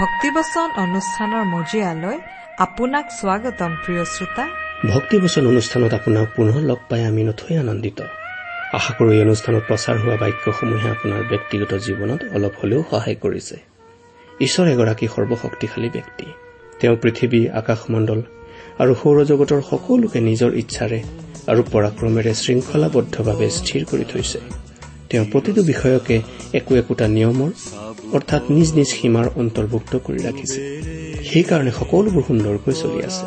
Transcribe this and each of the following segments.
ভক্তিবচন অনুষ্ঠানৰ মজিয়ালৈ আপোনাক স্বাগতম প্ৰিয় শ্ৰোতা। ভক্তিবচন অনুষ্ঠানত আপোনাক পুনৰ লগ পাই আমি নথৈ আনন্দিত। আশা কৰো এই অনুষ্ঠানত প্ৰচাৰ হোৱা বাক্যসমূহে আপোনাৰ ব্যক্তিগত জীৱনত অলপ হলেও সহায় কৰিছে। ঈশ্বৰ এগৰাকী সৰ্বশক্তিশালী ব্যক্তি। তেওঁ পৃথিৱী আকাশমণ্ডল আৰু সৌৰজগতৰ সকলোকে নিজৰ ইচ্ছাৰে আৰু পৰাক্ৰমেৰে শৃংখলাবদ্ধভাৱে স্থিৰ কৰি থৈছে। তেওঁ প্ৰতিটো বিষয়কে একো একোটা নিয়মৰ অৰ্থাৎ নিজ নিজ সীমাৰ অন্তৰ্ভুক্ত কৰি ৰাখিছে। সেইকাৰণে সকলোবোৰ সুন্দৰকৈ চলি আছে।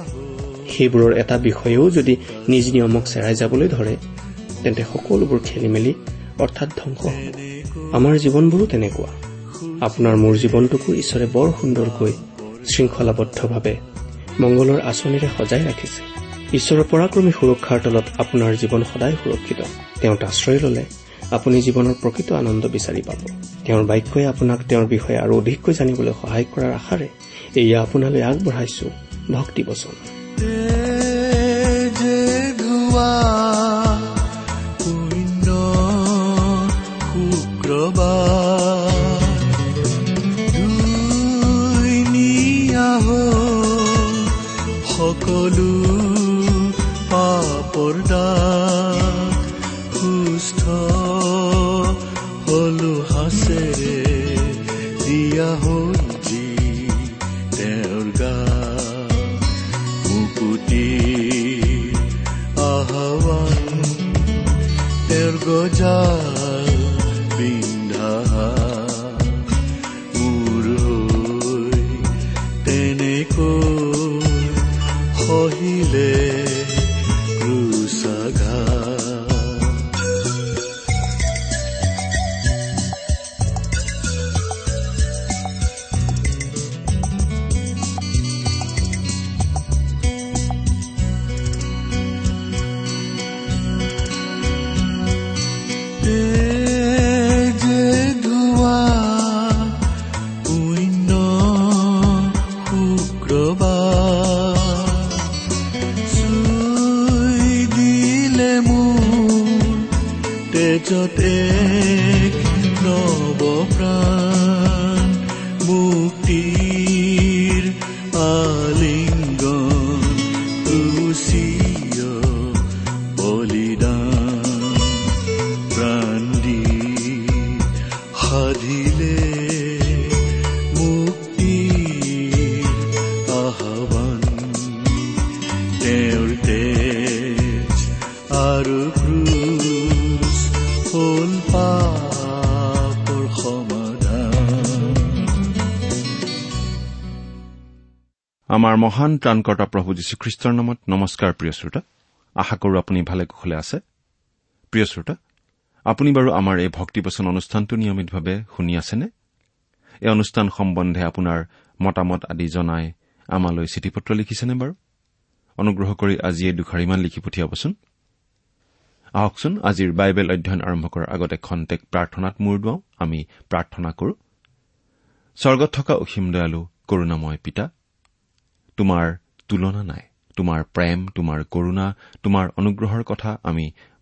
সেইবোৰৰ এটা বিষয়েও যদি নিজ নিয়মক চেৰাই যাবলৈ ধৰে তেন্তে সকলোবোৰ খেলি মেলি অৰ্থাৎ ধ্বংস আমাৰ জীৱনবোৰো তেনেকুৱা। আপোনাৰ মোৰ জীৱনটোকো ঈশ্বৰে বৰ সুন্দৰকৈ শৃংখলাবদ্ধভাৱে মংগলৰ আঁচনিৰে সজাই ৰাখিছে। ঈশ্বৰৰ পৰাক্ৰমী সুৰক্ষাৰ তলত আপোনাৰ জীৱন সদায় সুৰক্ষিত। তেওঁত আশ্ৰয় ললে। আপুনি জীৱনৰ প্ৰকৃত আনন্দ বিচাৰি পাব। তেওঁৰ বাক্যই আপোনাক তেওঁৰ বিষয়ে আৰু অধিককৈ জানিবলৈ সহায় কৰাৰ আশাৰে এয়া আপোনালৈ আগবঢ়াইছো। ভক্তিবচন সকলো আমাৰ মহান ত্ৰাণকৰ্তা প্ৰভু যীশুখ্ৰীষ্টৰ নামত নমস্কাৰ প্ৰিয় শ্ৰোতা। আশা কৰো আপুনি ভালে কুশলে আছে। প্ৰিয় শ্ৰোতা আপুনি বাৰু আমাৰ এই ভক্তিবচন অনুষ্ঠানটো নিয়মিতভাৱে শুনি আছেনে? এই অনুষ্ঠান সম্বন্ধে আপোনাৰ মতামত আদি জনাই আমালৈ চিঠি পত্ৰ লিখিছেনে বাৰু? অনুগ্ৰহ কৰি আজি এই দুখাৰিমান লিখি পঠিয়াবচোন। আহকচোন আজিৰ বাইবেল অধ্যয়ন আৰম্ভ কৰাৰ আগতে খন্তেক প্ৰাৰ্থনাত মূৰ দুৱাওঁ। আমি প্ৰাৰ্থনা কৰো। স্বৰ্গত থকা অসীম দয়ালু কৰুণাময় পিতা তোমাৰ তুলনা নাই তোমাৰ প্ৰেম তোমাৰ কৰুণা তোমাৰ অনুগ্ৰহৰ কথা আমি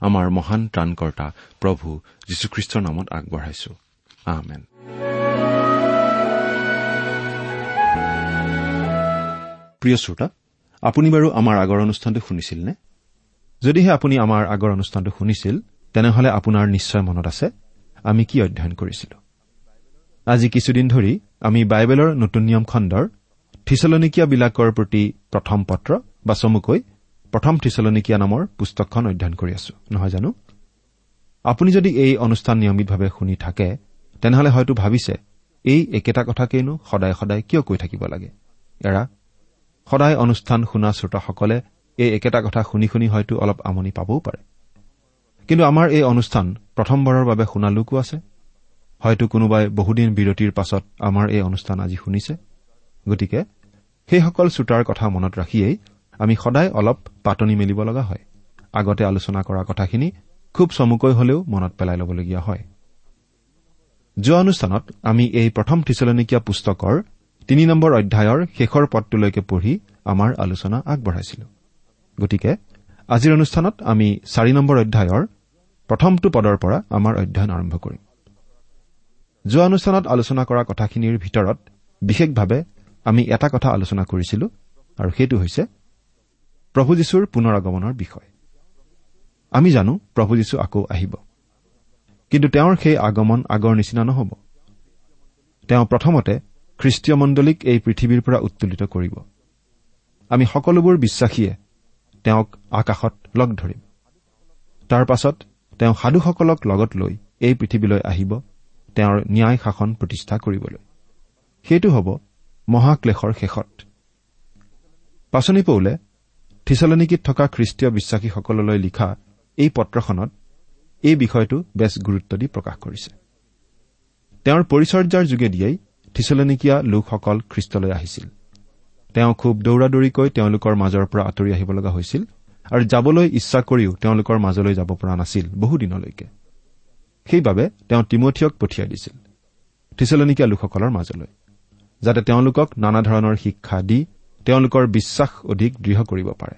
আমাৰ মহান ত্ৰাণকৰ্তা প্ৰভু যীশুখ্ৰীষ্টৰ নামত আগবঢ়াইছো। আমেন। প্ৰিয় শ্ৰোতা আপুনি বাৰু আমাৰ আগৰ অনুষ্ঠানটো শুনিছিল নে যদিহে আপুনি আমাৰ আগৰ অনুষ্ঠানটো শুনিছিল তেনেহলে আপোনাৰ নিশ্চয় মনত আছে আমি কি অধ্যয়ন কৰিছিলো? আজি কিছুদিন ধৰি আমি বাইবেলৰ নতুন নিয়ম খণ্ডৰ থিচলনিকীয়াবিলাকৰ প্ৰতি প্ৰথম পত্ৰ বা চমুকৈ প্ৰথম থিচলনিকীয়া নামৰ পুস্তকখন অধ্যয়ন কৰি আছো। নহয় জানো? আপুনি যদি এই অনুষ্ঠান নিয়মিতভাৱে শুনি থাকে তেনেহলে হয়তো ভাবিছে এই একেটা কথাকেইনো সদায় সদায় কিয় কৈ থাকিব লাগে? এৰা সদায় অনুষ্ঠান শুনা শ্ৰোতাসকলে এই একেটা কথা শুনি শুনি হয়তো অলপ আমনি পাবও পাৰে। কিন্তু আমাৰ এই অনুষ্ঠান প্ৰথমবাৰৰ বাবে শুনা লোকো আছে। হয়তো কোনোবাই বহুদিন বিৰতিৰ পাছত আমাৰ এই অনুষ্ঠান আজি শুনিছে। গতিকে সেইসকল শ্ৰোতাৰ কথা মনত ৰাখিয়েই আমি সদায় অলপ পাতনি মেলিব লগা হয়। আগতে আলোচনা কৰা কথাখিনি খুব চমুকৈ হলেও মনত পেলাই ল'বলগীয়া হয়। যোৱা অনুষ্ঠানত আমি এই প্ৰথম থিচলনিকীয়া পুস্তকৰ তিনি নম্বৰ অধ্যায়ৰ শেষৰ পদটোলৈকে পঢ়ি আমাৰ আলোচনা আগবঢ়াইছিলো। গতিকে আজিৰ অনুষ্ঠানত আমি চাৰি নম্বৰ অধ্যায়ৰ প্ৰথমটো পদৰ পৰা আমাৰ অধ্যয়ন আৰম্ভ কৰিম। যোৱা অনুষ্ঠানত আলোচনা কৰা কথাখিনিৰ ভিতৰত বিশেষভাৱে আমি এটা কথা আলোচনা কৰিছিলো আৰু সেইটো হৈছে প্ৰভু যীশুৰ পুনৰ আগমনৰ বিষয়। আমি জানো প্ৰভু যীশু আকৌ আহিব। কিন্তু তেওঁৰ সেই আগমন আগৰ নিচিনা নহ'ব। তেওঁ প্ৰথমতে খ্ৰীষ্টীয় মণ্ডলীক এই পৃথিৱীৰ পৰা উত্তোলিত কৰিব। আমি সকলোবোৰ বিশ্বাসীয়ে তেওঁক আকাশত লগ ধৰিম। তাৰ পাছত তেওঁ সাধুসকলক লগত লৈ এই পৃথিৱীলৈ আহিব তেওঁৰ ন্যায় শাসন প্ৰতিষ্ঠা কৰিবলৈ। সেইটো হ'ব মহাক্লেশৰ শেষত। পাচনি পৌলে থিচলনিকিত থকা খ্ৰীষ্টীয় বিশ্বাসীসকললৈ লিখা এই পত্ৰখনত এই বিষয়টো বেছ গুৰুত্ব দি প্ৰকাশ কৰিছে। তেওঁৰ পৰিচৰ্যাৰ যোগেদিয়েই থিচলনিকীয়া লোকসকল খ্ৰীষ্টলৈ আহিছিল। তেওঁ খুব দৌৰা দৌৰিকৈ তেওঁলোকৰ মাজৰ পৰা আঁতৰি আহিব লগা হৈছিল আৰু যাবলৈ ইচ্ছা কৰিও তেওঁলোকৰ মাজলৈ যাব পৰা নাছিল বহুদিনলৈকে। সেইবাবে তেওঁ তিমঠিয়ক পঠিয়াই দিছিল থিচলনিকীয়া লোকসকলৰ মাজলৈ যাতে তেওঁলোকক নানা ধৰণৰ শিক্ষা দি তেওঁলোকৰ বিশ্বাস অধিক দৃঢ় কৰিব পাৰে।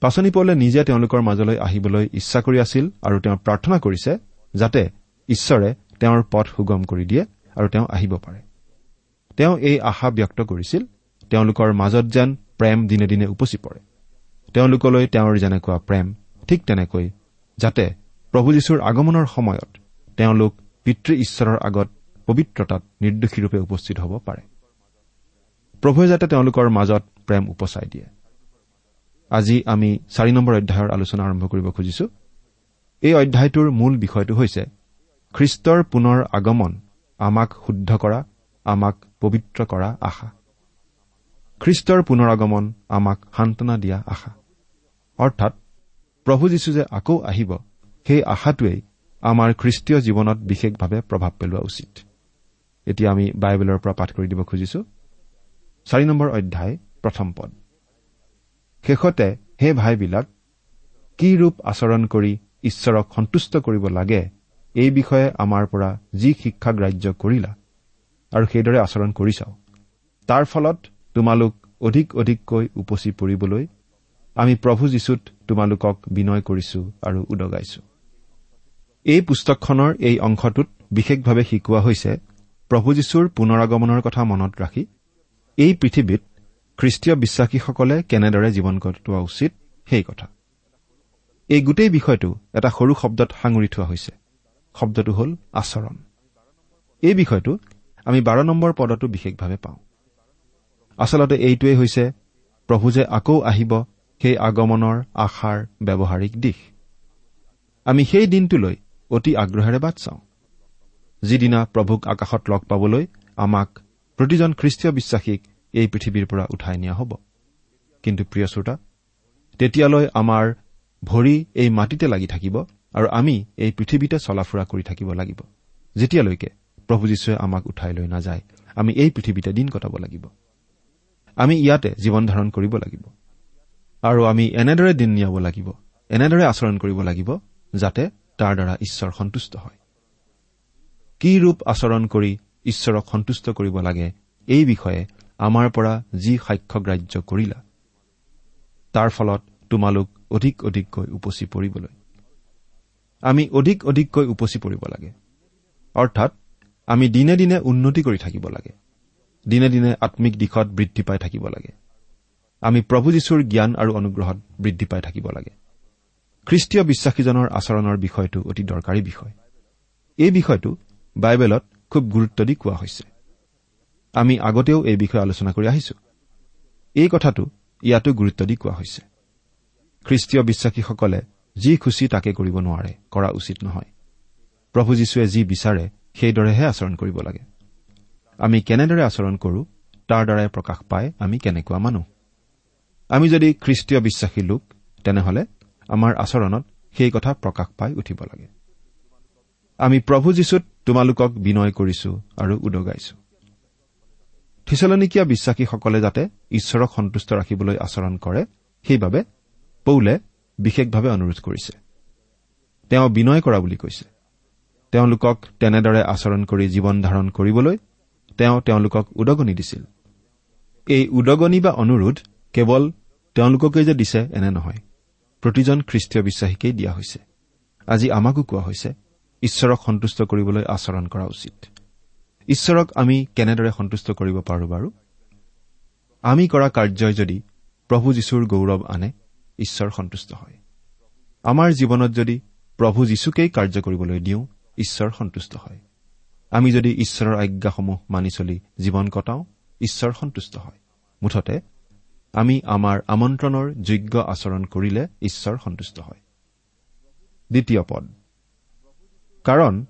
পাচনি পৌলে নিজে তেওঁলোকৰ মাজলৈ আহিবলৈ ইচ্ছা কৰি আছিল আৰু তেওঁ প্ৰাৰ্থনা কৰিছে যাতে ঈশ্বৰে তেওঁৰ পথ সুগম কৰি দিয়ে আৰু তেওঁ আহিব পাৰে। তেওঁ এই আশা ব্যক্ত কৰিছিল তেওঁলোকৰ মাজত যেন প্ৰেম দিনে দিনে উপচি পৰে। তেওঁলোকলৈ তেওঁৰ যেনেকুৱা প্ৰেম ঠিক তেনেকৈ যাতে প্ৰভু যীশুৰ আগমনৰ সময়ত তেওঁলোক পিতৃ ঈশ্বৰৰ আগত পবিত্ৰতাত নিৰ্দোষীৰূপে উপস্থিত হ'ব পাৰে। প্ৰভুৱে যাতে তেওঁলোকৰ মাজত প্ৰেম উপচাই দিয়ে। আজি আমি চাৰি নম্বৰ অধ্যায়ৰ আলোচনা আৰম্ভ কৰিব খুজিছো। এই অধ্যায়টোৰ মূল বিষয়টো হৈছে খ্ৰীষ্টৰ পুনৰ আগমন আমাক শুদ্ধ কৰা আমাক পবিত্ৰ কৰা আশা। খ্ৰীষ্টৰ পুনৰ আগমন আমাক সান্তনা দিয়া আশা। অৰ্থাৎ প্ৰভু যীশু যে আকৌ আহিব সেই আশাটোৱেই আমাৰ খ্ৰীষ্টীয় জীৱনত বিশেষভাৱে প্ৰভাৱ পেলোৱা উচিত। এতিয়া আমি বাইবেলৰ পৰা পাঠ কৰি দিব খুজিছো। চাৰি নম্বৰ অধ্যায় প্ৰথম পদ। শেষতে হে ভাইবিলাক কি ৰূপ আচৰণ কৰি ঈশ্বৰক সন্তুষ্ট কৰিব লাগে এই বিষয়ে আমাৰ পৰা যি শিক্ষা গ্ৰাহ্য কৰিলা আৰু সেইদৰে আচৰণ কৰি চাও তাৰ ফলত তোমালোক অধিক অধিককৈ উপচি পৰিবলৈ আমি প্ৰভু যীশুত তোমালোকক বিনয় কৰিছো আৰু উদগাইছো। এই পুস্তকখনৰ এই অংশটোত বিশেষভাৱে শিকোৱা হৈছে প্ৰভু যীশুৰ পুনৰাগমনৰ কথা মনত ৰাখি এই পৃথিৱীত খ্ৰীষ্টীয় বিশ্বাসীসকলে কেনেদৰে জীৱন কটোৱা উচিত সেই কথা। এই গোটেই বিষয়টো এটা সৰু শব্দত সাঙুৰি থোৱা হৈছে। শব্দটো হ'ল আচৰণ। এই বিষয়টো আমি বাৰ নম্বৰ পদতো বিশেষভাৱে পাওঁ। আচলতে এইটোৱেই হৈছে প্ৰভু যে আকৌ আহিব সেই আগমনৰ আশাৰ ব্যৱহাৰিক দিশ। আমি সেই দিনটোলৈ অতি আগ্ৰহেৰে বাট চাওঁ। যিদিনা প্ৰভুক আকাশত লগ পাবলৈ আমাক প্ৰতিজন খ্ৰীষ্টীয় বিশ্বাসীক এই পৃথিৱীৰ পৰা উঠাই নিয়া হ'ব। কিন্তু প্ৰিয় শ্ৰোতা তেতিয়ালৈ আমাৰ ভৰি এই মাটিতে লাগি থাকিব আৰু আমি এই পৃথিৱীতে চলা ফুৰা কৰি থাকিব লাগিব। যেতিয়ালৈকে প্ৰভু যীশুৱে আমাক উঠাই লৈ নাযায় আমি এই পৃথিৱীতে দিন কটাব লাগিব। আমি ইয়াতে জীৱন ধাৰণ কৰিব লাগিব। আৰু আমি এনেদৰে দিন নিয়াব লাগিব এনেদৰে আচৰণ কৰিব লাগিব যাতে তাৰ দ্বাৰা ঈশ্বৰ সন্তুষ্ট হয়। কি ৰূপ আচৰণ কৰি ঈশ্বৰক সন্তুষ্ট কৰিব লাগে। এই বিষয়ে আমাৰ পৰা যি সাক্ষ্যগ্ৰাহ্য কৰিলা তাৰ ফলত তোমালোক অধিক অধিককৈ উপচি পৰিবলৈ। আমি অধিক অধিককৈ উপচি পৰিব লাগে। অৰ্থাৎ আমি দিনে দিনে উন্নতি কৰি থাকিব লাগে। দিনে দিনে আম্মিক দিশত বৃদ্ধি পাই থাকিব লাগে। আমি প্ৰভু যীশুৰ জ্ঞান আৰু অনুগ্ৰহত বৃদ্ধি পাই থাকিব লাগে। খ্ৰীষ্টীয় বিশ্বাসীজনৰ আচৰণৰ বিষয়টো অতি দৰকাৰী বিষয়। এই বিষয়টো বাইবেলত খুব গুৰুত্ব দি কোৱা হৈছে। আমি আগতেও এই বিষয়ে আলোচনা কৰি আহিছো। এই কথাটো ইয়াতো গুৰুত্ব দি কোৱা হৈছে। খ্ৰীষ্টীয় বিশ্বাসীসকলে যি খুচি তাকে কৰিব নোৱাৰে কৰা উচিত নহয়। প্ৰভু যীশুৱে যি বিচাৰে সেইদৰেহে আচৰণ কৰিব লাগে। আমি কেনেদৰে আচৰণ কৰো তাৰ দ্বাৰাই প্ৰকাশ পায় আমি কেনেকুৱা মানুহ আমি যদি খ্ৰীষ্টীয় বিশ্বাসী লোক তেনেহলে আমাৰ আচৰণত সেই কথা প্ৰকাশ পাই উঠিব লাগে। আমি প্ৰভু যীশুত তোমালোকক বিনয় কৰিছো আৰু উদগাইছো। থিচলনিকীয়া বিশ্বাসীসকলে যাতে ঈশ্বৰক সন্তুষ্ট ৰাখিবলৈ আচৰণ কৰে সেইবাবে পৌলে বিশেষভাৱে অনুৰোধ কৰিছে। তেওঁ বিনয় কৰা বুলি কৈছে। তেওঁলোকক তেনেদৰে আচৰণ কৰি জীৱন ধাৰণ কৰিবলৈ তেওঁ তেওঁলোকক উদগনি দিছিল। এই উদগনি বা অনুৰোধ কেৱল তেওঁলোককেই যে দিছে এনে নহয় প্ৰতিজন খ্ৰীষ্টীয় বিশ্বাসীকেই দিয়া হৈছে। আজি আমাকো কোৱা হৈছে ঈশ্বৰক সন্তুষ্ট কৰিবলৈ আচৰণ কৰা উচিত। ঈশ্বৰক আমি কেনেদৰে সন্তুষ্ট কৰিব পাৰো বাৰু? আমি কৰা কাৰ্যই যদি প্ৰভু যীশুৰ গৌৰৱ আনে ঈশ্বৰ সন্তুষ্ট হয়। আমাৰ জীৱনত যদি প্ৰভু যীশুকেই কাৰ্য কৰিবলৈ দিওঁ ঈশ্বৰ সন্তুষ্ট হয়। আমি যদি ঈশ্বৰৰ আজ্ঞাসমূহ মানি চলি জীৱন কটাওঁ ঈশ্বৰ সন্তুষ্ট হয়। মুঠতে আমি আমাৰ আমন্ত্ৰণৰ যোগ্য আচৰণ কৰিলে ঈশ্বৰ সন্তুষ্ট হয়। দ্বিতীয় পদ। কাৰণ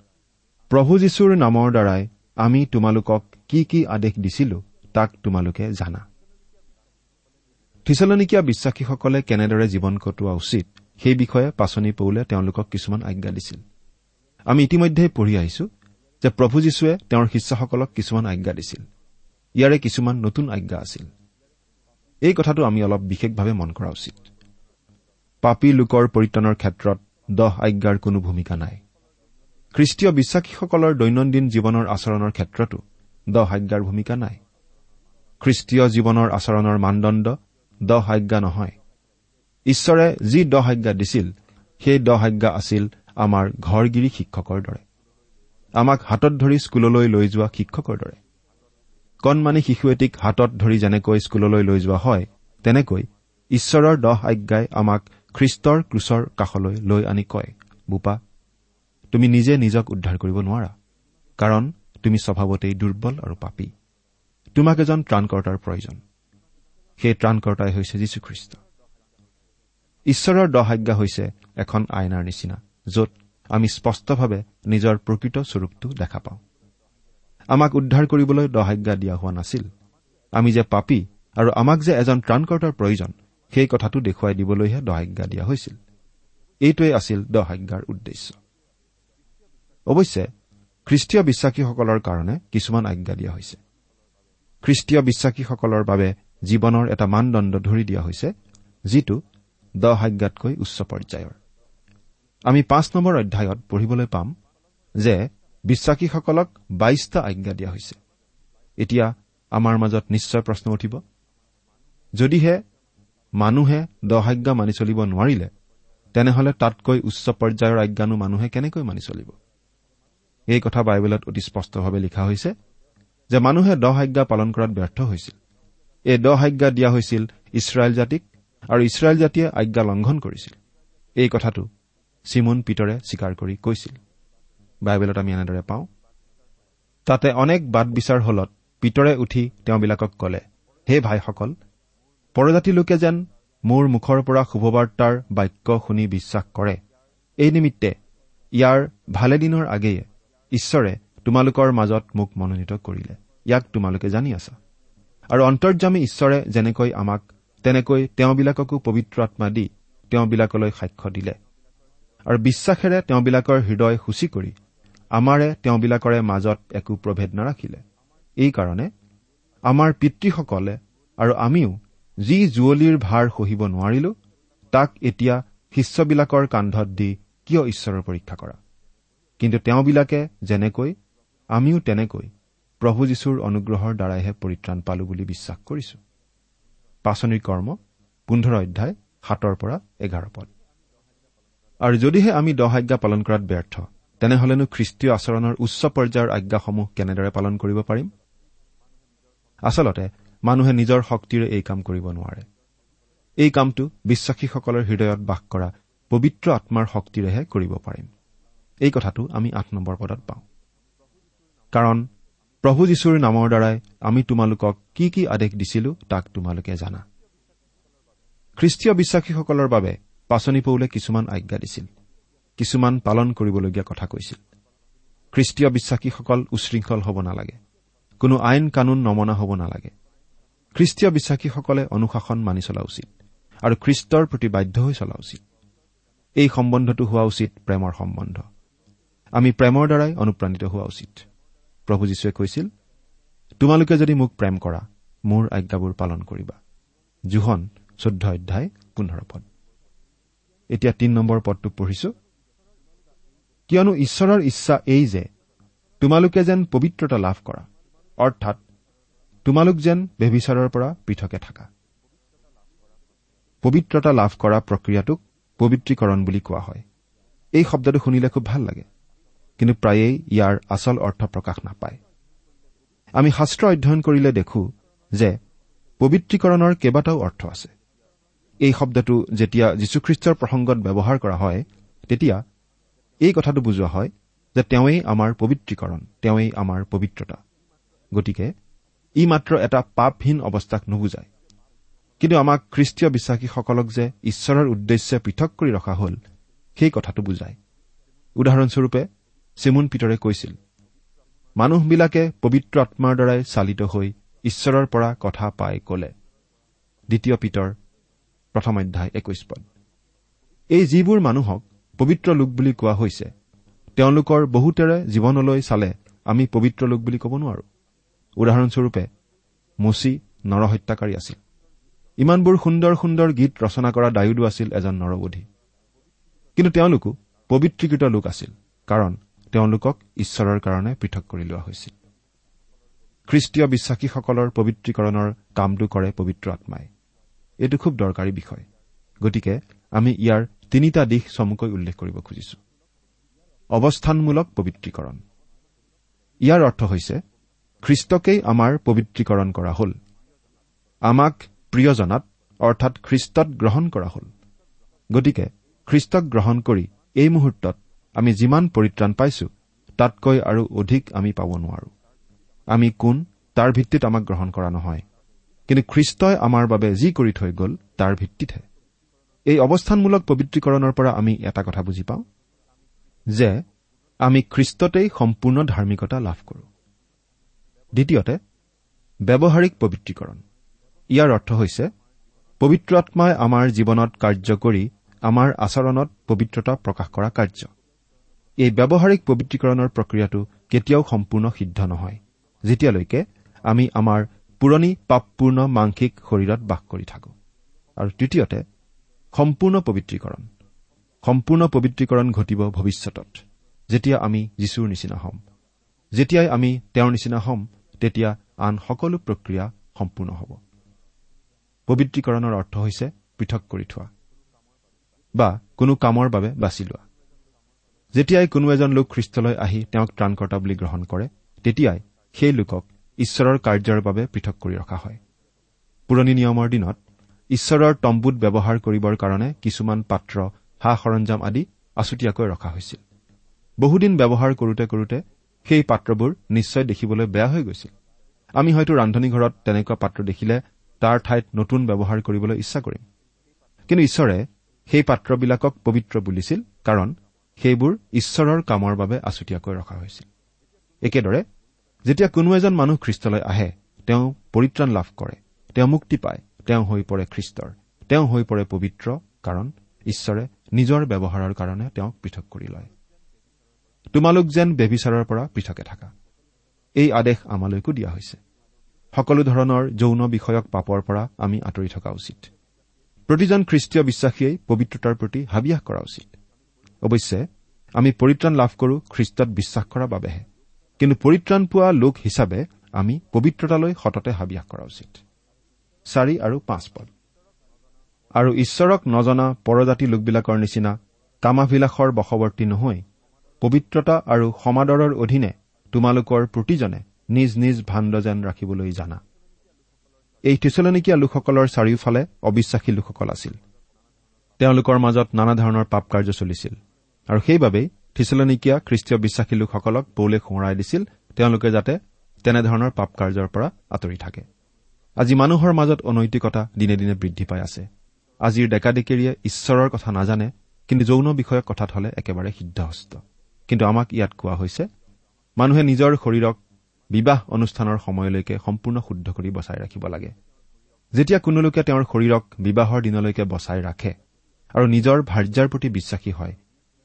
প্ৰভু যীশুৰ নামৰ দ্বাৰাই আমি তোমালোকক কি কি আদেশ দিছিলো তাক তোমালোকে জানা। থিচলনিকীয়া বিশ্বাসীসকলে কেনেদৰে জীৱন কটোৱা উচিত সেই বিষয়ে পাচনি পৌলে তেওঁলোকক কিছুমান আজ্ঞা দিছিল। আমি ইতিমধ্যে পঢ়ি আহিছো যে প্ৰভু যীশুৱে তেওঁৰ শিষ্যসকলক কিছুমান আজ্ঞা দিছিল। ইয়াৰে কিছুমান নতুন আজ্ঞা আছিল। এই কথাটো আমি অলপ বিশেষভাৱে মন কৰা উচিত। পাপী লোকৰ পৰিত্ৰাণৰ ক্ষেত্ৰত দহ আজ্ঞাৰ কোনো ভূমিকা নাই। খ্ৰীষ্টীয় বিশ্বাসীসকলৰ দৈনন্দিন জীৱনৰ আচৰণৰ ক্ষেত্ৰতো দহ আজ্ঞাৰ ভূমিকা নাই। খ্ৰীষ্টীয় জীৱনৰ আচৰণৰ মানদণ্ড দহ আজ্ঞা নহয়। ঈশ্বৰে যি দহ আজ্ঞা দিছিল সেই দহ আজ্ঞা আছিল আমাৰ ঘৰগিৰি শিক্ষকৰ দৰে। আমাক হাতত ধৰি স্কুললৈ লৈ যোৱা শিক্ষকৰ দৰে। কণমানি শিশু এটিক হাতত ধৰি যেনেকৈ স্কুললৈ লৈ যোৱা হয় তেনেকৈ ঈশ্বৰৰ দহ আজ্ঞাই আমাক খ্ৰীষ্টৰ ক্ৰুচৰ কাষলৈ লৈ আনি কয় বোপা তুমি নিজে নিজক উদ্ধাৰ কৰিব নোৱাৰা কাৰণ তুমি স্বভাৱতেই দুৰ্বল আৰু পাপী। তোমাক এজন ত্ৰাণকৰ্তাৰ প্ৰয়োজন। সেই ত্ৰাণকৰ্তাই হৈছে যীশুখ্ৰীষ্ট। ঈশ্বৰৰ দহ আজ্ঞা হৈছে এখন আইনাৰ নিচিনা য'ত আমি স্পষ্টভাৱে নিজৰ প্ৰকৃত স্বৰূপটো দেখা পাওঁ। আমাক উদ্ধাৰ কৰিবলৈ দহাজ্ঞা দিয়া হোৱা নাছিল। আমি যে পাপী আৰু আমাক যে এজন ত্ৰাণকৰ্তাৰ প্ৰয়োজন সেই কথাটো দেখুৱাই দিবলৈহে দহাজ্ঞা দিয়া হৈছিল। এইটোৱেই আছিল দহাজ্ঞাৰ উদ্দেশ্য। অৱশ্যে খ্ৰীষ্টীয় বিশ্বাসীসকলৰ কাৰণে কিছুমান আজ্ঞা দিয়া হৈছে। খ্ৰীষ্টীয় বিশ্বাসীসকলৰ বাবে জীৱনৰ এটা মানদণ্ড ধৰি দিয়া হৈছে যিটো দহ আজ্ঞাতকৈ উচ্চ পৰ্যায়ৰ। আমি পাঁচ নম্বৰ অধ্যায়ত পঢ়িবলৈ পাম যে বিশ্বাসীসকলক বাইশটা আজ্ঞা দিয়া হৈছে। এতিয়া আমাৰ মাজত নিশ্চয় প্ৰশ্ন উঠিব। যদিহে মানুহে দহ আজ্ঞা মানি চলিব নোৱাৰিলে তেনেহলে তাতকৈ উচ্চ পৰ্যায়ৰ আজ্ঞানো মানুহে কেনেকৈ মানি চলিব? এই কথা বাইবেলত অতি স্পষ্টভাৱে লিখা হৈছে যে মানুহে দহ আজ্ঞা পালন কৰাত ব্যৰ্থ হৈছিল। এই দহ আজ্ঞা দিয়া হৈছিল ইছৰাইল জাতিক আৰু ইছৰাইল জাতিয়ে আজ্ঞা লংঘন কৰিছিল। এই কথাটো চিমুন পিতৰে স্বীকাৰ কৰি কৈছিল। বাইবেলত আমি এনেদৰে পাওঁ তাতে অনেক বাট বিচাৰ হলত পিতৰে উঠি তেওঁবিলাকক কলে হে ভাইসকল পৰজাতি লোকে যেন মোৰ মুখৰ পৰা শুভবাৰ্তাৰ বাক্য শুনি বিশ্বাস কৰে এই নিমিত্তে ইয়াৰ ভালেদিনৰ আগেয়ে ঈশ্বৰে তোমালোকৰ মাজত মোক মনোনীত কৰিলে। ইয়াক তোমালোকে জানি আছা। আৰু অন্তৰ্যামী ঈশ্বৰে যেনেকৈ আমাক তেনেকৈ তেওঁবিলাককো পবিত্ৰ আত্মা দি তেওঁবিলাকলৈ সাক্ষ্য দিলে। আৰু বিশ্বাসেৰে তেওঁবিলাকৰ হৃদয় সূচী কৰি আমাৰে তেওঁবিলাকৰে মাজত একো প্ৰভেদ নাৰাখিলে। এইকাৰণে আমাৰ পিতৃসকলে আৰু আমিও যি জুৱলীৰ ভাৰ সহিব নোৱাৰিলো তাক এতিয়া শিষ্যবিলাকৰ কান্ধত দি কিয় ঈশ্বৰৰ পৰীক্ষা কৰা? কিন্তু তেওঁবিলাকে যেনেকৈ আমিও তেনেকৈ প্ৰভু যীশুৰ অনুগ্ৰহৰ দ্বাৰাইহে পৰিত্ৰাণ পালো বুলি বিশ্বাস কৰিছো। পাচনিৰ কৰ্ম পোন্ধৰ অধ্যায় সাতৰ পৰা এঘাৰ পদ। আৰু যদিহে আমি দহ আজ্ঞা পালন কৰাত ব্যৰ্থ তেনেহলেনো খ্ৰীষ্টীয় আচৰণৰ উচ্চ পৰ্যায়ৰ আজ্ঞাসমূহ কেনেদৰে পালন কৰিব পাৰিম? আচলতে মানুহে নিজৰ শক্তিৰে এই কাম কৰিব নোৱাৰে। এই কামটো বিশ্বাসীসকলৰ হৃদয়ত বাস কৰা পবিত্ৰ আত্মাৰ শক্তিৰেহে কৰিব পাৰিম। এই কথাটো আমি আঠ নম্বৰ পদত পাওঁ। কাৰণ প্ৰভু যীশুৰ নামৰ দ্বাৰাই আমি তোমালোকক কি কি আদেশ দিছিলো তাক তোমালোকে জানা। খ্ৰীষ্টীয় বিশ্বাসীসকলৰ বাবে পাচনি পৌলে কিছুমান আজ্ঞা দিছিল। কিছুমান পালন কৰিবলগীয়া কথা কৈছিল। খ্ৰীষ্টীয় বিশ্বাসীসকল উশৃংখল হ'ব নালাগে। কোনো আইন কানুন নমনা হ'ব নালাগে। খ্ৰীষ্টীয় বিশ্বাসীসকলে অনুশাসন মানি চলা উচিত আৰু খ্ৰীষ্টৰ প্ৰতি বাধ্য হৈ চলা উচিত। এই সম্বন্ধটো হোৱা উচিত প্ৰেমৰ সম্বন্ধ। আমি প্ৰেমৰ দ্বাৰাই অনুপ্ৰাণিত হোৱা উচিত। প্ৰভু যীশুৱে কৈছিল তোমালোকে যদি মোক প্ৰেম কৰা মোৰ আজ্ঞাবোৰ পালন কৰিবা। জোহন চৈধ্য অধ্যায় পোন্ধৰ পদ। এতিয়া তিন নম্বৰ পদটো পঢ়িছো। কিয়নো ঈশ্বৰৰ ইচ্ছা এই যে তোমালোকে যেন পবিত্ৰতা লাভ কৰা অৰ্থাৎ তোমালোক যেন বেবিচাৰৰ পৰা পৃথকে থাকা। পবিত্ৰতা লাভ কৰা প্ৰক্ৰিয়াটোক পবিত্ৰীকৰণ বুলি কোৱা হয়। এই শব্দটো শুনিলে খুব ভাল লাগে। কিন্তু প্ৰায়েই ইয়াৰ আচল অৰ্থ প্ৰকাশ নাপায়। আমি শাস্ত্ৰ অধ্যয়ন কৰিলে দেখো যে পবিত্ৰীকৰণৰ কেইবাটাও অৰ্থ আছে। এই শব্দটো যেতিয়া যীশুখ্ৰীষ্টৰ প্ৰসংগত ব্যৱহাৰ কৰা হয় তেতিয়া এই কথাটো বুজোৱা হয় যে তেওঁৱেই আমাৰ পবিত্ৰীকৰণ তেওঁৱেই আমাৰ পবিত্ৰতা। গতিকে ই মাত্ৰ এটা পাপহীন অৱস্থাক নুবুজায়। কিন্তু আমাক খ্ৰীষ্টীয় বিশ্বাসীসকলক যে ঈশ্বৰৰ উদ্দেশ্যে পৃথক কৰি ৰখা হ'ল সেই কথাটো বুজায়। উদাহৰণস্বৰূপে চিমুন পিতৰে কৈছিল মানুহবিলাকে পবিত্ৰ আত্মাৰ দ্বাৰাই চালিত হৈ ঈশ্বৰৰ পৰা কথা পাই কলে। দ্বিতীয় পিতৰ প্ৰথম অধ্যায় একৈশ পদ। এই যিবোৰ মানুহক পবিত্ৰ লোক বুলি কোৱা হৈছে তেওঁলোকৰ বহুতেৰে জীৱনলৈ চালে আমি পবিত্ৰ লোক বুলি ক'ব নোৱাৰো। উদাহৰণস্বৰূপে মচি নৰহত্যাকাৰী আছিল। ইমানবোৰ সুন্দৰ সুন্দৰ গীত ৰচনা কৰা ডায়ুদো আছিল এজন নৰবধী। কিন্তু তেওঁলোকো পবিত্ৰীকৃত লোক আছিল কাৰণ তেওঁলোকক ঈশ্বৰৰ কাৰণে পৃথক কৰি লোৱা হৈছিল। খ্ৰীষ্টীয় বিশ্বাসীসকলৰ পবিত্ৰীকৰণৰ কামটো কৰে পবিত্ৰ আত্মাই। এইটো খুব দৰকাৰী বিষয়। গতিকে আমি ইয়াৰ তিনিটা দিশ চমুকৈ উল্লেখ কৰিব খুজিছো। অৱস্থানমূলক পবিত্ৰীকৰণ। ইয়াৰ অৰ্থ হৈছে খ্ৰীষ্টকেই আমাৰ পবিত্ৰীকৰণ কৰা হ'ল। আমাক প্ৰিয়জনাত অৰ্থাৎ খ্ৰীষ্টত গ্ৰহণ কৰা হ'ল। গতিকে খ্ৰীষ্টক গ্ৰহণ কৰি এই মুহূৰ্তত আমি যিমান পৰিত্ৰাণ পাইছো তাতকৈ আৰু অধিক আমি পাব নোৱাৰো। আমি কোন তাৰ ভিত্তিত আমাক গ্ৰহণ কৰা নহয়। কিন্তু খ্ৰীষ্টই আমাৰ বাবে যি কৰি থৈ গ'ল তাৰ ভিত্তিতহে। এই অৱস্থানমূলক পবিত্ৰীকৰণৰ পৰা আমি এটা কথা বুজি পাওঁ যে আমি খ্ৰীষ্টতেই সম্পূৰ্ণ ধাৰ্মিকতা লাভ কৰো। দ্বিতীয়তে ব্যৱহাৰিক পবিত্ৰীকৰণ। ইয়াৰ অৰ্থ হৈছে পবিত্ৰ আত্মাই আমাৰ জীৱনত কাৰ্য কৰি আমাৰ আচৰণত পবিত্ৰতা প্ৰকাশ কৰা কাৰ্য। এই ব্যৱহাৰিক পবিত্ৰীকৰণৰ প্ৰক্ৰিয়াটো কেতিয়াও সম্পূৰ্ণ সিদ্ধ নহয় যেতিয়ালৈকে আমি আমাৰ পুৰণি পাপপূৰ্ণ মাংসিক শৰীৰত বাস কৰি থাকো। আৰু তৃতীয়তে সম্পূৰ্ণ পবিত্ৰীকৰণ। সম্পূৰ্ণ পবিত্ৰীকৰণ ঘটিব ভৱিষ্যতত যেতিয়া আমি যীশুৰ নিচিনা হ'ম। যেতিয়াই আমি তেওঁৰ নিচিনা হ'ম তেতিয়া আন সকলো প্ৰক্ৰিয়া সম্পূৰ্ণ হ'ব। পবিত্ৰীকৰণৰ অৰ্থ হৈছে পৃথক কৰি থোৱা বা কোনো কামৰ বাবে বাছি লোৱা। যেতিয়াই কোনো এজন লোক খ্ৰীষ্টলৈ আহি তেওঁক ত্ৰাণকৰ্তা বুলি গ্ৰহণ কৰে তেতিয়াই সেই লোকক ঈশ্বৰৰ কাৰ্যৰ বাবে পৃথক কৰি ৰখা হয়। পুৰণি নিয়মৰ দিনত ঈশ্বৰৰ তম্বুত ব্যৱহাৰ কৰিবৰ কাৰণে কিছুমান পাত্ৰ সা সৰঞ্জাম আদি আছুতীয়াকৈ ৰখা হৈছিল। বহুদিন ব্যৱহাৰ কৰোতে কৰোতে সেই পাত্ৰবোৰ নিশ্চয় দেখিবলৈ বেয়া হৈ গৈছিল। আমি হয়তো ৰান্ধনীঘৰত তেনেকুৱা পাত্ৰ দেখিলে তাৰ ঠাইত নতুন ব্যৱহাৰ কৰিবলৈ ইচ্ছা কৰিম। কিন্তু ঈশ্বৰে সেই পাত্ৰবিলাকক পবিত্ৰ বুলিছিল কাৰণ সেইবোৰ ঈশ্বৰৰ কামৰ বাবে আছুতীয়াকৈ ৰখা হৈছিল। একেদৰে যেতিয়া কোনো এজন মানুহ খ্ৰীষ্টলৈ আহে তেওঁ পৰিত্ৰাণ লাভ কৰে তেওঁ মুক্তি পায় তেওঁ হৈ পৰে খ্ৰীষ্টৰ তেওঁ হৈ পৰে পবিত্ৰ কাৰণ ঈশ্বৰে নিজৰ ব্যৱহাৰৰ কাৰণে তেওঁক পৃথক কৰি লয়। তোমালোক যেন বেবিচাৰৰ পৰা পৃথকে থাকা। এই আদেশ আমালৈকো দিয়া হৈছে। সকলো ধৰণৰ যৌন বিষয়ক পাপৰ পৰা আমি আঁতৰি থকা উচিত। প্ৰতিজন খ্ৰীষ্টীয় বিশ্বাসীয়ে পবিত্ৰতাৰ প্ৰতি হাবিয়াস কৰা উচিত। অৱশ্যে আমি পৰিত্ৰাণ লাভ কৰো খ্ৰীষ্টত বিশ্বাস কৰাৰ বাবেহে। কিন্তু পৰিত্ৰাণ পোৱা লোক হিচাপে আমি পবিত্ৰতালৈ সততে হাবিয়াস কৰা উচিত। চাৰি আৰু পাঁচ পদ। আৰু ঈশ্বৰক নজনা পৰজাতি লোকবিলাকৰ নিচিনা কামাভিলাসৰ বশৱৰ্তী নহৈ পবিত্ৰতা আৰু সমাদৰৰ অধীনে তোমালোকৰ প্ৰতিজনে নিজ নিজ ভাণ্ড যেন ৰাখিবলৈ জানা। এই থিচলনিকীয়া লোকসকলৰ চাৰিওফালে অবিশ্বাসী লোকসকল আছিল। তেওঁলোকৰ মাজত নানা ধৰণৰ পাপ কাৰ্য চলিছিল। আৰু সেইবাবেই থিচলনিকীয়া খ্ৰীষ্টীয় বিশ্বাসী লোকসকলক পৌলে সোঁৱৰাই দিছিল তেওঁলোকে যাতে তেনেধৰণৰ পাপ কাৰ্যৰ পৰা আঁতৰি থাকে। আজি মানুহৰ মাজত অনৈতিকতা দিনে দিনে বৃদ্ধি পাই আছে। আজিৰ ডেকা ডেকেৰীয়ে ঈশ্বৰৰ কথা নাজানে কিন্তু যৌন বিষয়ক কথাত হলে একেবাৰে সিদ্ধহস্ত। কিন্তু আমাক ইয়াত কোৱা হৈছে মানুহে নিজৰ শৰীৰক বিবাহ অনুষ্ঠানৰ সময়লৈকে সম্পূৰ্ণ শুদ্ধ কৰি বচাই ৰাখিব লাগে। যেতিয়া কোনো লোকে তেওঁৰ শৰীৰক বিবাহৰ দিনলৈকে বচাই ৰাখে আৰু নিজৰ ভাৰ্যাৰ প্ৰতি বিশ্বাসী হয়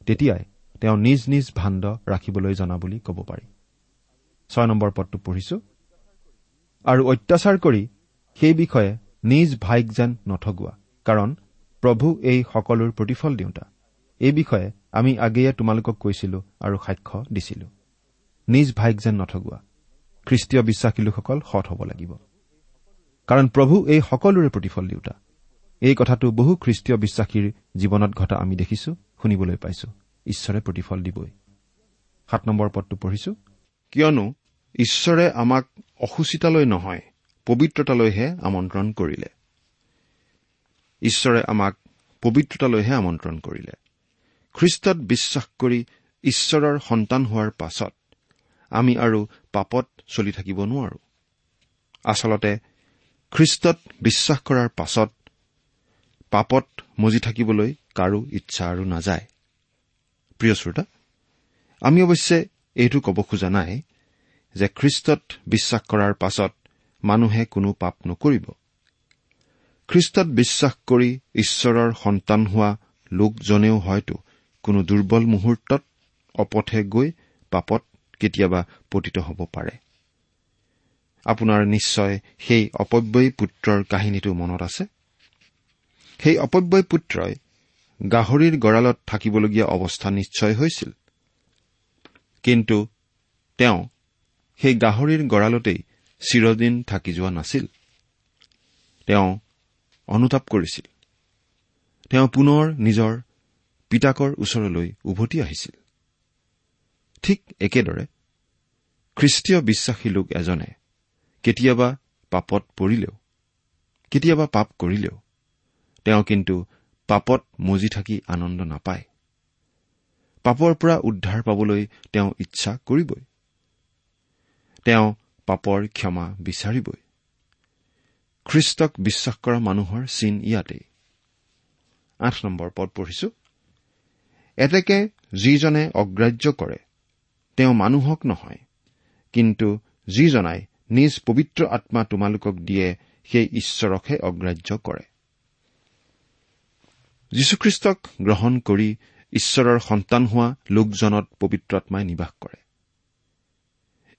তেতিয়াই তেওঁ নিজ নিজ ভাণ্ড ৰাখিবলৈ জনা বুলি ক'ব পাৰি। ছয় নম্বৰ পদটো পঢ়িছো। আৰু অত্যাচাৰ কৰি সেই বিষয়ে নিজ ভাইক যেন নঠগোৱা কাৰণ প্ৰভু এই সকলোৰ প্ৰতিফল দিওঁতা। এই বিষয়ে আমি আগেয়ে তোমালোকক কৈছিলো আৰু সাক্ষ্য দিছিলো। নিজ ভাইক যেন নঠগোৱা খ্ৰীষ্টীয় বিশ্বাসী লোকসকল সৎ হ'ব লাগিব। কাৰণ প্ৰভু এই সকলোৰে প্ৰতিফল দিওঁতা। এই কথাটো বহু খ্ৰীষ্টীয় বিশ্বাসীৰ জীৱনত ঘটা আমি দেখিছো। শুনিবলৈ পাইছো। ঈশ্বৰে প্ৰতিফল দিবই। সাত নম্বৰ পদটো পঢ়িছো। কিয়নো ঈশ্বৰে আমাক অসুচিতালৈ নহয় পবিত্ৰতালৈহে আমন্ত্ৰণ কৰিলে। ঈশ্বৰে আমাক পবিত্ৰতালৈহে আমন্ত্ৰণ কৰিলে। খ্ৰীষ্টত বিশ্বাস কৰি ঈশ্বৰৰ সন্তান হোৱাৰ পাছত আমি আৰু পাপত চলি থাকিব নোৱাৰো। আচলতে খ্ৰীষ্টত বিশ্বাস কৰাৰ পাছত পাপত মজি থাকিবলৈ কাৰো ইচ্ছা আৰু নাযায়। প্ৰিয় শ্ৰোতা আমি অৱশ্যে এইটো ক'ব খোজা নাই যে খ্ৰীষ্টত বিশ্বাস কৰাৰ পাছত মানুহে কোনো পাপ নকৰিব। খ্ৰীষ্টত বিশ্বাস কৰি ঈশ্বৰৰ সন্তান হোৱা লোকজনেও হয়তো কোনো দুৰ্বল মুহূৰ্তত অপথে গৈ পাপত কেতিয়াবা পতিত হ'ব পাৰে। আপোনাৰ নিশ্চয় সেই অপব্যয়ী পুত্ৰৰ কাহিনীটো মনত আছে? সেই অপব্যয় পুত্ৰই গাহৰিৰ গঁড়ালত থাকিবলগীয়া অৱস্থা নিশ্চয় হৈছিল। কিন্তু তেওঁ সেই গাহৰিৰ গঁড়ালতেই চিৰদিন থাকি যোৱা নাছিল। তেওঁ অনুতাপ কৰিছিল। তেওঁ পুনৰ নিজৰ পিতাকৰ ওচৰলৈ উভতি আহিছিল। ঠিক একেদৰে খ্ৰীষ্টীয় বিশ্বাসী লোক এজনে কেতিয়াবা পাপত পৰিলেও কেতিয়াবা পাপ কৰিলেও তেওঁ কিন্তু পাপত মজি থাকি আনন্দ নাপায়। পাপৰ পৰা উদ্ধাৰ পাবলৈ তেওঁ ইচ্ছা কৰিবই। তেওঁ পাপৰ ক্ষমা বিচাৰিবই। খ্ৰীষ্টক বিশ্বাস কৰা মানুহৰ চিন ইয়াতেই। আঠ নম্বৰ পদ পঢ়িছো। এতেকে যিজনে অগ্ৰাহ্য কৰে তেওঁ মানুহক নহয় কিন্তু যিজনাই নিজ পবিত্ৰ আত্মা তোমালোকক দিয়ে সেই ঈশ্বৰকহে অগ্ৰাহ্য কৰে। যীশুখ্ৰীষ্টক গ্ৰহণ কৰি ঈশ্বৰৰ সন্তান হোৱা লোকজনত পবিত্ৰ আত্মাই নিবাস কৰে।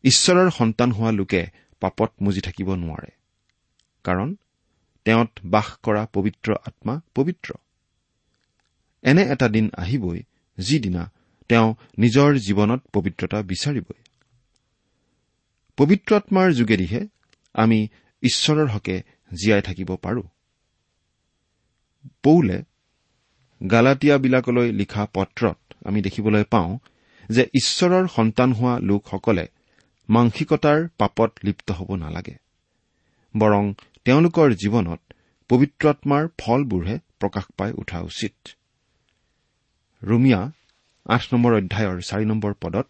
ঈশ্বৰৰ সন্তান হোৱা লোকে পাপত মুজি থাকিব নোৱাৰে কাৰণ তেওঁত বাস কৰা পবিত্ৰ আত্মা পবিত্ৰ। এনে এটা দিন আহিবই যিদিনা তেওঁ নিজৰ জীৱনত পবিত্ৰতা বিচাৰিবই। পবিত্ৰ আত্মাৰ যোগেদিহে আমি ঈশ্বৰৰ হকে জীয়াই থাকিব পাৰো। পৌলে গালাটীয়াবিলাকলৈ লিখা পত্ৰত আমি দেখিবলৈ পাওঁ যে ঈশ্বৰৰ সন্তান হোৱা লোকসকলে মাংসিকতাৰ পাপত লিপ্ত হ'ব নালাগে। বৰং তেওঁলোকৰ জীৱনত পবিত্ৰ আত্মাৰ ফলবোৰহে প্ৰকাশ পাই উঠা উচিত। ৰুমিয়া আঠ নম্বৰ অধ্যায়ৰ চাৰি নম্বৰ পদত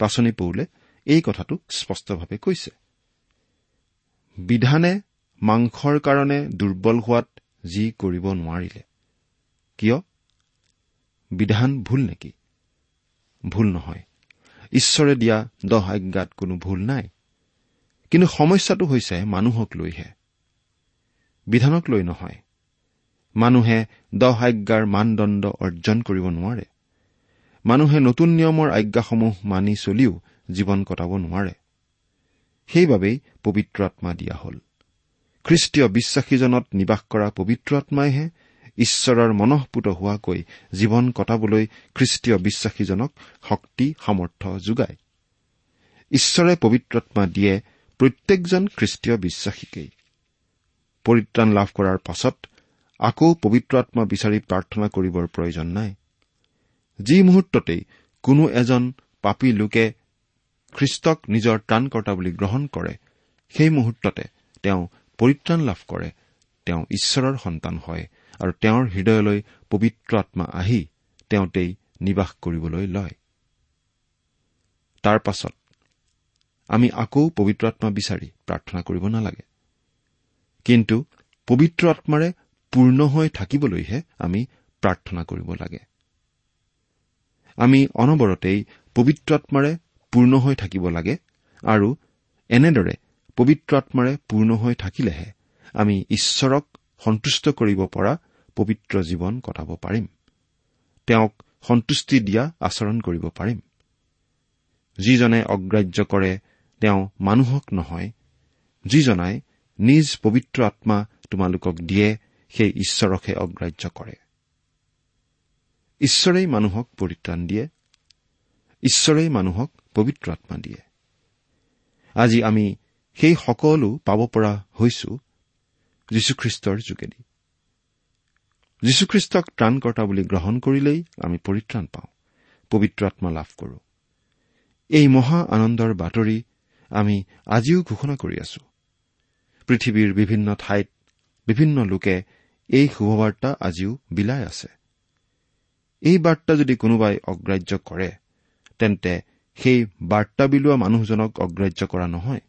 পাচনি পৌলে এই কথাটো স্পষ্টভাৱে কৈছে। বিধানে মাংসৰ কাৰণে দুৰ্বল হোৱাত যি কৰিব নোৱাৰিলে কিয়? বিধান ভুল নেকি? ভুল নহয়। ঈশ্বৰে দিয়া দহ আজ্ঞাত কোনো ভুল নাই। কিন্তু সমস্যাটো হৈছে মানুহক লৈহে। বিধানক লৈ নহয়। মানুহে দহ আজ্ঞাৰ মানদণ্ড অৰ্জন কৰিব নোৱাৰে। মানুহে নতুন নিয়মৰ আজ্ঞাসমূহ মানি চলিও জীৱন কটাব নোৱাৰে। সেইবাবেই পবিত্ৰ আত্মা দিয়া হ'ল। খ্ৰীষ্টীয় বিশ্বাসীজনত নিবাস কৰা পবিত্ৰ আত্মাইহে ঈশ্বৰৰ মনঃপুত হোৱাকৈ জীৱন কটাবলৈ খ্ৰীষ্টীয় বিশ্বাসীজনক শক্তি সামৰ্থ যোগায়। ঈশ্বৰে পবিত্ৰত্মা দিয়ে প্ৰত্যেকজন খ্ৰীষ্টীয় বিশ্বাসীকেই। পৰিত্ৰাণ লাভ কৰাৰ পাছত আকৌ পবিত্ৰ আত্মা বিচাৰি প্ৰাৰ্থনা কৰিবৰ প্ৰয়োজন নাই। যি মুহূৰ্ততেই কোনো এজন পাপী লোকে খ্ৰীষ্টক নিজৰ ত্ৰাণকৰ্তা বুলি গ্ৰহণ কৰে সেই মুহূৰ্ততে তেওঁ পৰিত্ৰাণ লাভ কৰে তেওঁ ঈশ্বৰৰ সন্তান হয়। আৰু তেওঁৰ হৃদয়লৈ পবিত্ৰ আত্মা আহি তেওঁতেই নিবাস কৰিবলৈ লয়। তাৰ পাছত আমি আকৌ পবিত্ৰ আত্মা বিচাৰি প্ৰাৰ্থনা কৰিব নালাগে। কিন্তু পবিত্ৰ আত্মাৰে পূৰ্ণ হৈ থাকিবলৈহে আমি প্ৰাৰ্থনা কৰিব লাগে। আমি অনবৰতেই পবিত্ৰ আত্মাৰে পূৰ্ণ হৈ থাকিব লাগে আৰু এনেদৰে পবিত্ৰ আত্মাৰে পূৰ্ণ হৈ থাকিলেহে আমি ঈশ্বৰক সন্তুষ্ট কৰিব পৰা পবিত্ৰ জীৱন কটাব পাৰিম। তেওঁক সন্তুষ্টি দিয়া আচৰণ কৰিব পাৰিম। যিজনে অগ্ৰাহ্য কৰে তেওঁ মানুহক নহয়। যিজনাই নিজ পবিত্ৰ আত্মা তোমালোকক দিয়ে সেই ঈশ্বৰকহে অগ্ৰাহ্য কৰে। ঈশ্বৰেই মানুহক পৰিত্ৰাণ দিয়ে। ঈশ্বৰেই মানুহক পবিত্ৰ আত্মা দিয়ে। আজি আমি সেই সকলো পাব পৰা হৈছো যীশুখ্ৰীষ্টৰ যোগেদি। যীশুখ্ৰীষ্টক ত্ৰাণকৰ্তা বুলি গ্ৰহণ কৰিলেই আমি পৰিত্ৰাণ পাওঁ পবিত্ৰ আত্মা লাভ কৰো। এই মহা আনন্দৰ বাতৰি আমি আজিও ঘোষণা কৰি আছো। পৃথিৱীৰ বিভিন্ন ঠাইত বিভিন্ন লোকে এই শুভবাৰ্তা আজিও বিলাই আছে। এই বাৰ্তা যদি কোনোবাই অগ্ৰাহ্য কৰে তেন্তে সেই বাৰ্তা বিলোৱা মানুহজনক অগ্ৰাহ্য কৰা নহয়।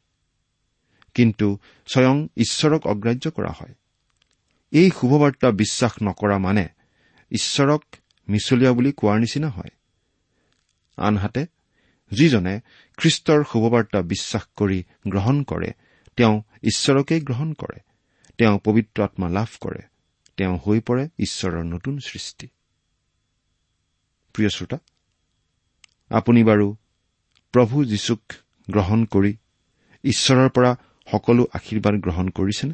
কিন্তু স্বয়ং ঈশ্বৰক অগ্ৰাহ্য কৰা হয়। এই শুভবাৰ্তা বিশ্বাস নকৰা মানে ঈশ্বৰক মিছলীয়া বুলি কোৱাৰ নিচিনা হয়। আনহাতে যিজনে খ্ৰীষ্টৰ শুভবাৰ্তা বিশ্বাস কৰি গ্ৰহণ কৰে তেওঁ ঈশ্বৰকেই গ্ৰহণ কৰে। তেওঁ পবিত্ৰ আত্মা লাভ কৰে। তেওঁ হৈ পৰে ঈশ্বৰৰ নতুন সৃষ্টি। আপুনি বাৰু প্ৰভু যীশুক গ্ৰহণ কৰি ঈশ্বৰৰ পৰা সকলো আশীৰ্বাদ গ্ৰহণ কৰিছেনে?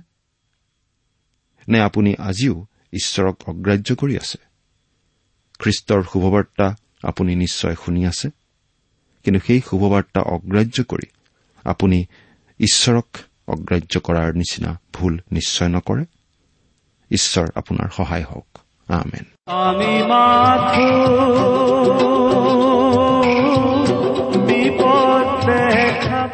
নে আপুনি আজিও ঈশ্বৰক অগ্ৰাহ্য কৰি আছে? খ্ৰীষ্টৰ শুভবাৰ্তা আপুনি নিশ্চয় শুনি আছে? কিন্তু সেই শুভবাৰ্তা অগ্ৰাহ্য কৰি আপুনি ঈশ্বৰক অগ্ৰাহ্য কৰাৰ নিচিনা ভুল নিশ্চয় নকৰে? ঈশ্বৰ আপোনাৰ সহায় হওক। আমেন। আমি মাথো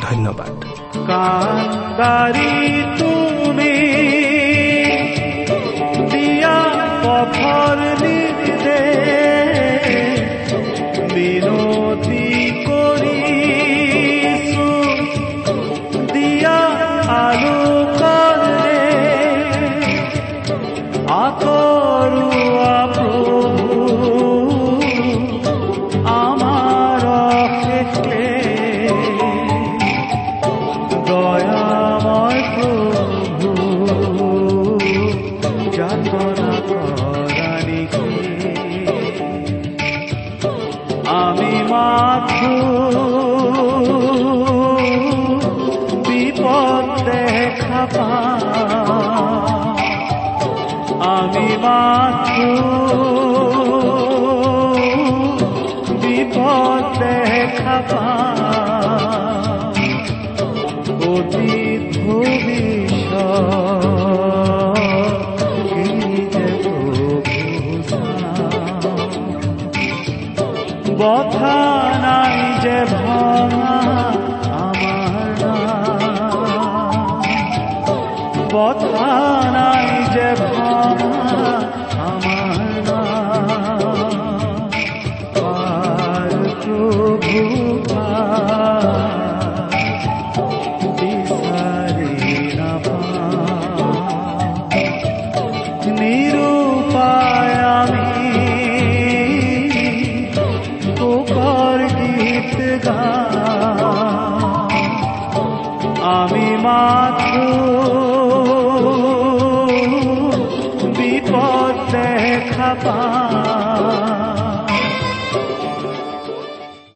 ধন্যবাদ। কান্দারি তুমি অতীত ভবিষ্যৎ বথা নাই যে ভাঙা আমার বথা নাই যে ভাঙা